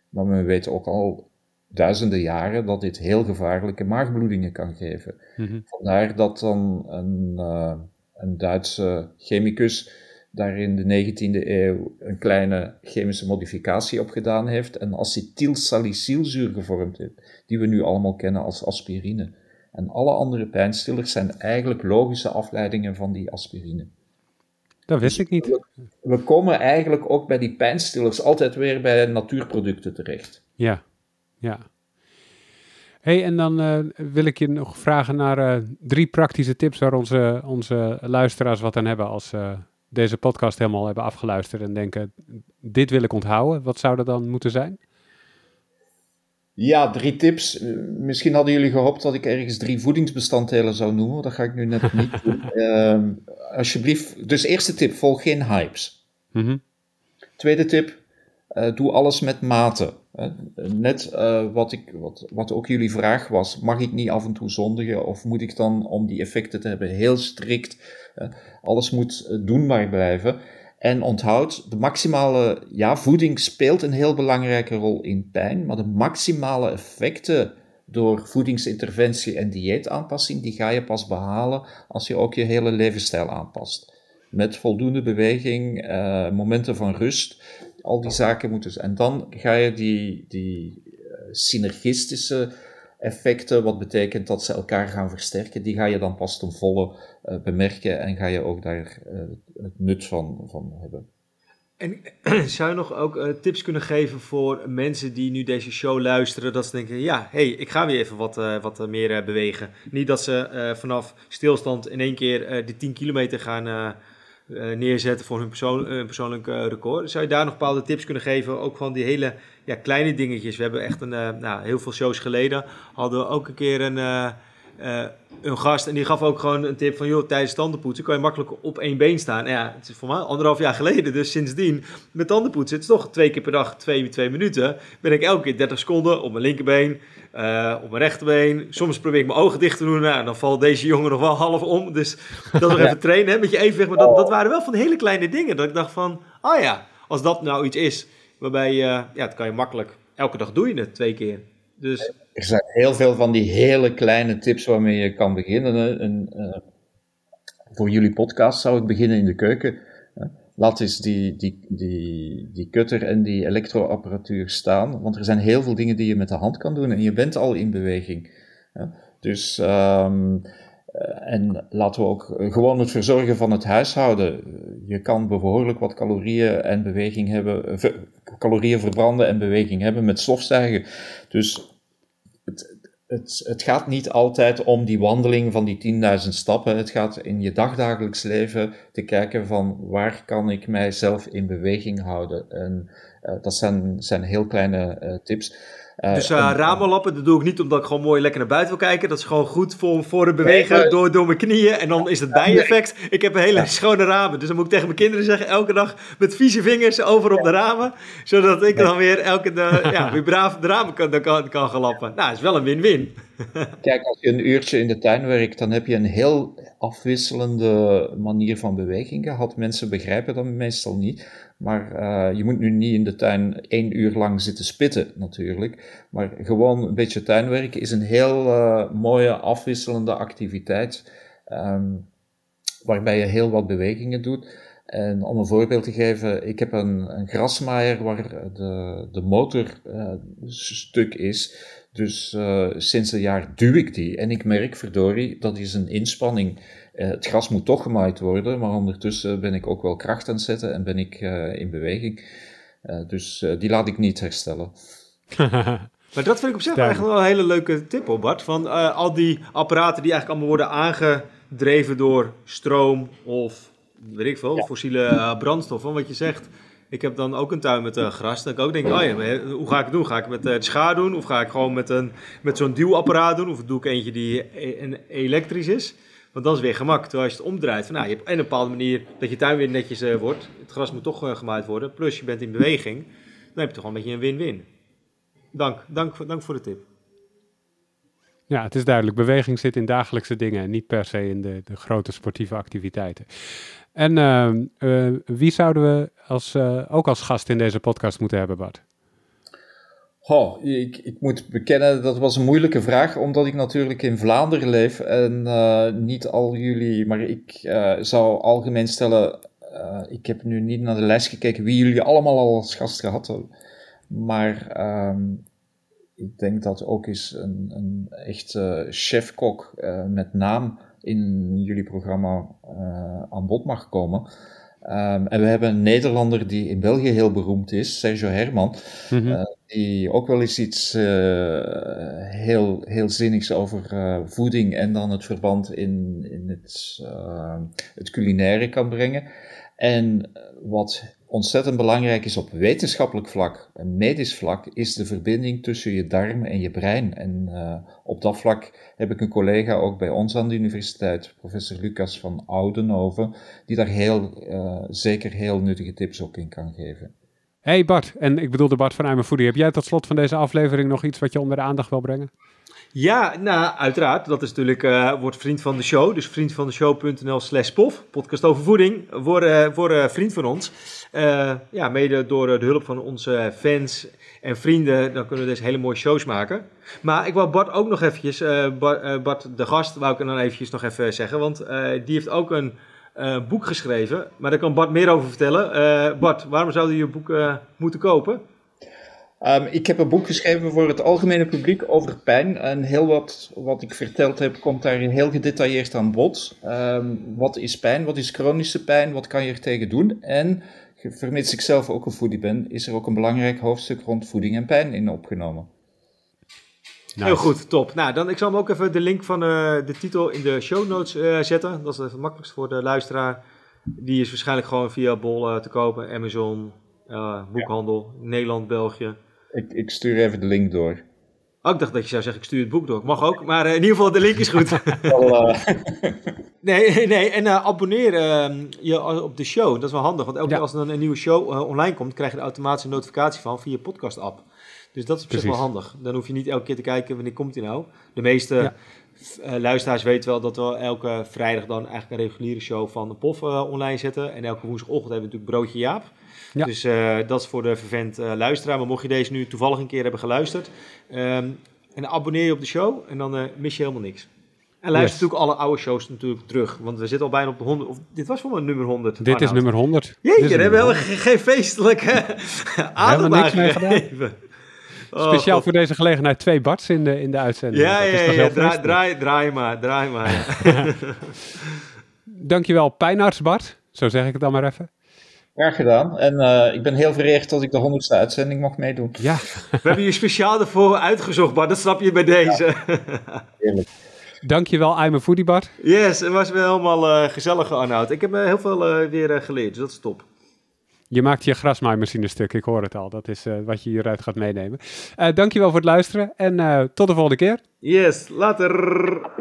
Maar men weet ook al duizenden jaren dat dit heel gevaarlijke maagbloedingen kan geven. Mm -hmm. Vandaar dat dan een, een Duitse chemicus daar in de 19e eeuw een kleine chemische modificatie op gedaan heeft en acetylsalicylzuur gevormd heeft, die we nu allemaal kennen als aspirine. En alle andere pijnstillers zijn eigenlijk logische afleidingen van die aspirine. Dat wist ik niet. We, we, komen eigenlijk ook bij die pijnstillers altijd weer bij natuurproducten terecht. Ja, ja. hey, en dan uh, wil ik je nog vragen naar uh, drie praktische tips waar onze, onze luisteraars wat aan hebben als, uh, deze podcast helemaal hebben afgeluisterd en denken, dit wil ik onthouden, wat zou dat dan moeten zijn? Ja, drie tips. Misschien hadden jullie gehoopt dat ik ergens drie voedingsbestanddelen zou noemen. Dat ga ik nu net niet doen. Uh, alsjeblieft. Dus eerste tip, volg geen hypes. Mm -hmm. Tweede tip, uh, doe alles met mate. Uh, net uh, wat, ik, wat, wat ook jullie vraag was, mag ik niet af en toe zondigen of moet ik dan om die effecten te hebben heel strikt alles moet eh, doenbaar blijven. En onthoud, de maximale, ja, voeding speelt een heel belangrijke rol in pijn, maar de maximale effecten door voedingsinterventie en dieetaanpassing, die ga je pas behalen als je ook je hele levensstijl aanpast. Met voldoende beweging, uh, momenten van rust, al die zaken moeten. En dan ga je die, die uh, synergistische effecten, wat betekent dat ze elkaar gaan versterken, die ga je dan pas ten volle uh, bemerken en ga je ook daar uh, het nut van, van hebben. En zou je nog ook uh, tips kunnen geven voor mensen die nu deze show luisteren, dat ze denken, ja, hey, ik ga weer even wat, wat meer bewegen. Niet dat ze vanaf stilstand in één keer die 10 kilometer gaan neerzetten voor hun persoon, persoonlijk record. Zou je daar nog bepaalde tips kunnen geven, ook van die hele ja, kleine dingetjes. We hebben echt een, nou, heel veel shows geleden hadden we ook een keer een, uh, uh, een gast en die gaf ook gewoon een tip van, joh, tijdens tandenpoetsen kan je makkelijk op één been staan. En ja, het is voor mij anderhalf jaar geleden, dus sindsdien met tandenpoetsen, het is toch twee keer per dag, twee, twee minuten, ben ik elke keer 30 seconden op mijn linkerbeen, op mijn rechterbeen. Soms probeer ik mijn ogen dicht te doen, nou, dan valt deze jongen nog wel half om. Dus dat nog even trainen, hè, met je evenwicht. Maar dat, dat waren wel van hele kleine dingen, dat ik dacht van, oh ja, als dat nou iets is Waarbij je, ja, dat kan je makkelijk, elke dag doe je het twee keer. Dus... Er zijn heel veel van die hele kleine tips waarmee je kan beginnen. En, uh, voor jullie podcast zou ik beginnen in de keuken. Laat eens die, die, die, die kutter en die elektroapparatuur staan. Want er zijn heel veel dingen die je met de hand kan doen en je bent al in beweging. Dus um, eh, en laten we ook eh, gewoon het verzorgen van het huishouden. Je kan behoorlijk wat calorieën en beweging hebben, calorieën verbranden en beweging hebben met stofzuigen. Dus het, het, het gaat niet altijd om die wandeling van die 10.000 stappen. Het gaat in je dagdagelijks leven te kijken van waar kan ik mijzelf in beweging houden. En dat zijn, zijn heel kleine uh, tips. Uh, dus uh, ramenlappen, dat doe ik niet omdat ik gewoon mooi lekker naar buiten wil kijken. Dat is gewoon goed voor, voor het bewegen door, door mijn knieën. En dan is het bijeffect. Ik heb een hele schone ramen. Dus dan moet ik tegen mijn kinderen zeggen, elke dag met vieze vingers over op de ramen. Zodat ik dan weer elke de, ja, weer braaf de ramen kan, kan, kan gaan lappen. Nou, is wel een win-win. Kijk, als je een uurtje in de tuin werkt, dan heb je een heel afwisselende manier van beweging gehad. Mensen begrijpen dat meestal niet. Maar uh, je moet nu niet in de tuin één uur lang zitten spitten, natuurlijk. Maar gewoon een beetje tuinwerk is een heel uh, mooie afwisselende activiteit. Um, waarbij je heel wat bewegingen doet. En om een voorbeeld te geven, ik heb een, een grasmaaier waar de, de motor uh, stuk is. Dus sinds een jaar duw ik die. En ik merk, verdorie, dat is een inspanning. Uh, het gras moet toch gemaaid worden, maar ondertussen ben ik ook wel kracht aan het zetten en ben ik in beweging. dus die laat ik niet herstellen. maar dat vind ik op zich eigenlijk wel een hele leuke tip, hoor, Bart. Van al die apparaten die eigenlijk allemaal worden aangedreven door stroom of weet ik veel, fossiele uh, brandstoffen. Wat je zegt, ik heb dan ook een tuin met uh, gras. Dan kan ik ook denken, oh ja, hoe ga ik het doen? Ga ik met uh, schaar doen? Of ga ik gewoon met, een, met zo'n duwapparaat doen? Of doe ik eentje die e elektrisch is? Want dan is weer gemak. Terwijl als je het omdraait, van, nou, je hebt op een bepaalde manier dat je tuin weer netjes wordt. Het gras moet toch gemaaid worden. Plus je bent in beweging. Dan heb je toch wel een beetje een win-win. Dank, dank, dank voor de tip. Ja, het is duidelijk. Beweging zit in dagelijkse dingen en niet per se in de, de grote sportieve activiteiten. En ehm, eh, wie zouden we als, ook als gast in deze podcast moeten hebben, Bart? Oh, ik, ik, moet bekennen, dat was een moeilijke vraag, omdat ik natuurlijk in Vlaanderen leef en uh, niet al jullie, maar ik zou algemeen stellen, ik heb nu niet naar de lijst gekeken wie jullie allemaal al als gast gehad hebben, maar ehm, ik denk dat ook eens een, een echte chefkok met naam in jullie programma aan bod mag komen. Um, en we hebben een Nederlander die in België heel beroemd is, Sergio Herman, mm -hmm. uh, die ook wel eens iets uh, heel, heel zinnigs over voeding en dan het verband in, in het, het culinaire kan brengen. En wat ontzettend belangrijk is op wetenschappelijk vlak en medisch vlak, is de verbinding tussen je darm en je brein. En uh, op dat vlak heb ik een collega ook bij ons aan de universiteit, professor Lucas van Oudenhoven, die daar heel, uh, zeker heel nuttige tips ook in kan geven. Hey Bart, en ik bedoel de Bart van I'm Foodie. Heb jij tot slot van deze aflevering nog iets wat je onder de aandacht wil brengen? Ja, nou, uiteraard. Dat is natuurlijk, uh, wordt vriend van de show. Dus vriendvandeshow.nl slash pof. Podcast over voeding. Voor, uh, voor uh, vriend van ons. ja, mede door de hulp van onze fans en vrienden. Dan kunnen we dus hele mooie shows maken. Maar ik wou Bart ook nog eventjes, Bart, Bart, de gast, wou ik dan eventjes nog even zeggen. Want die heeft ook een boek geschreven. Maar daar kan Bart meer over vertellen. Bart, waarom zou je boek moeten kopen? Um, ik heb een boek geschreven voor het algemene publiek over pijn. En heel wat wat ik verteld heb, komt daar heel gedetailleerd aan bod. Um, wat is pijn? Wat is chronische pijn? Wat kan je er tegen doen? En vermits ik zelf ook een foodie ben, is er ook een belangrijk hoofdstuk rond voeding en pijn in opgenomen. Nice. Heel goed, top. Nou, dan ik zal hem ook even de link van uh, de titel in de show notes uh, zetten. Dat is het makkelijkst voor de luisteraar. Die is waarschijnlijk gewoon via Bol uh, te kopen, Amazon, boekhandel, ja. Nederland, België. Ik, ik stuur even de link door. Oh, ik dacht dat je zou zeggen, ik stuur het boek door. Mag ook, maar uh, in ieder geval, de link is goed. Eh. nee, nee, en uh, abonneer ehm, je op de show. Dat is wel handig, want elke keer als er een nieuwe show online komt, krijg je er automatisch een notificatie van via je podcast-app. Dus dat is op zich wel handig. Dan hoef je niet elke keer te kijken wanneer komt hij nou. De meeste ja. luisteraars weten wel dat we elke vrijdag dan eigenlijk een reguliere show van de POF online zetten. En elke woensdagochtend hebben we natuurlijk Broodje Jaap. Ja. Dus uh, dat is voor de vervent luisteraar. Maar mocht je deze nu toevallig een keer hebben geluisterd, um, en abonneer je op de show en dan mis je helemaal niks. En luister yes. natuurlijk alle oude shows natuurlijk terug. Want we zitten al bijna op de 100. Of, dit was voor mijn nummer 100. Dit is nummer 100. Jeetje, daar hebben we geen feestelijke adem aan gegeven. Oh, Speciaal God. voor deze gelegenheid twee Barts in de, in de uitzending. Ja, ja, ja, ja. Draai, draai, draai maar, draai maar. Ja. Dankjewel, Pijnaarts Bart. Zo zeg ik het dan maar even. Graag gedaan. En uh, ik ben heel vereerd dat ik de honderdste uitzending mag meedoen. Ja. We hebben je speciaal ervoor uitgezocht, Bart. Dat snap je bij deze. Ja. Heerlijk. Dankjewel, I'm a Foodie Bart. Yes, het was weer helemaal uh, gezellig, Arnoud. Ik heb uh, heel veel uh, weer geleerd, dus dat is top. Je maakt je grasmaaimachine stuk, ik hoor het al. Dat is wat je hieruit gaat meenemen. dankjewel voor het luisteren en tot de volgende keer. Yes, later.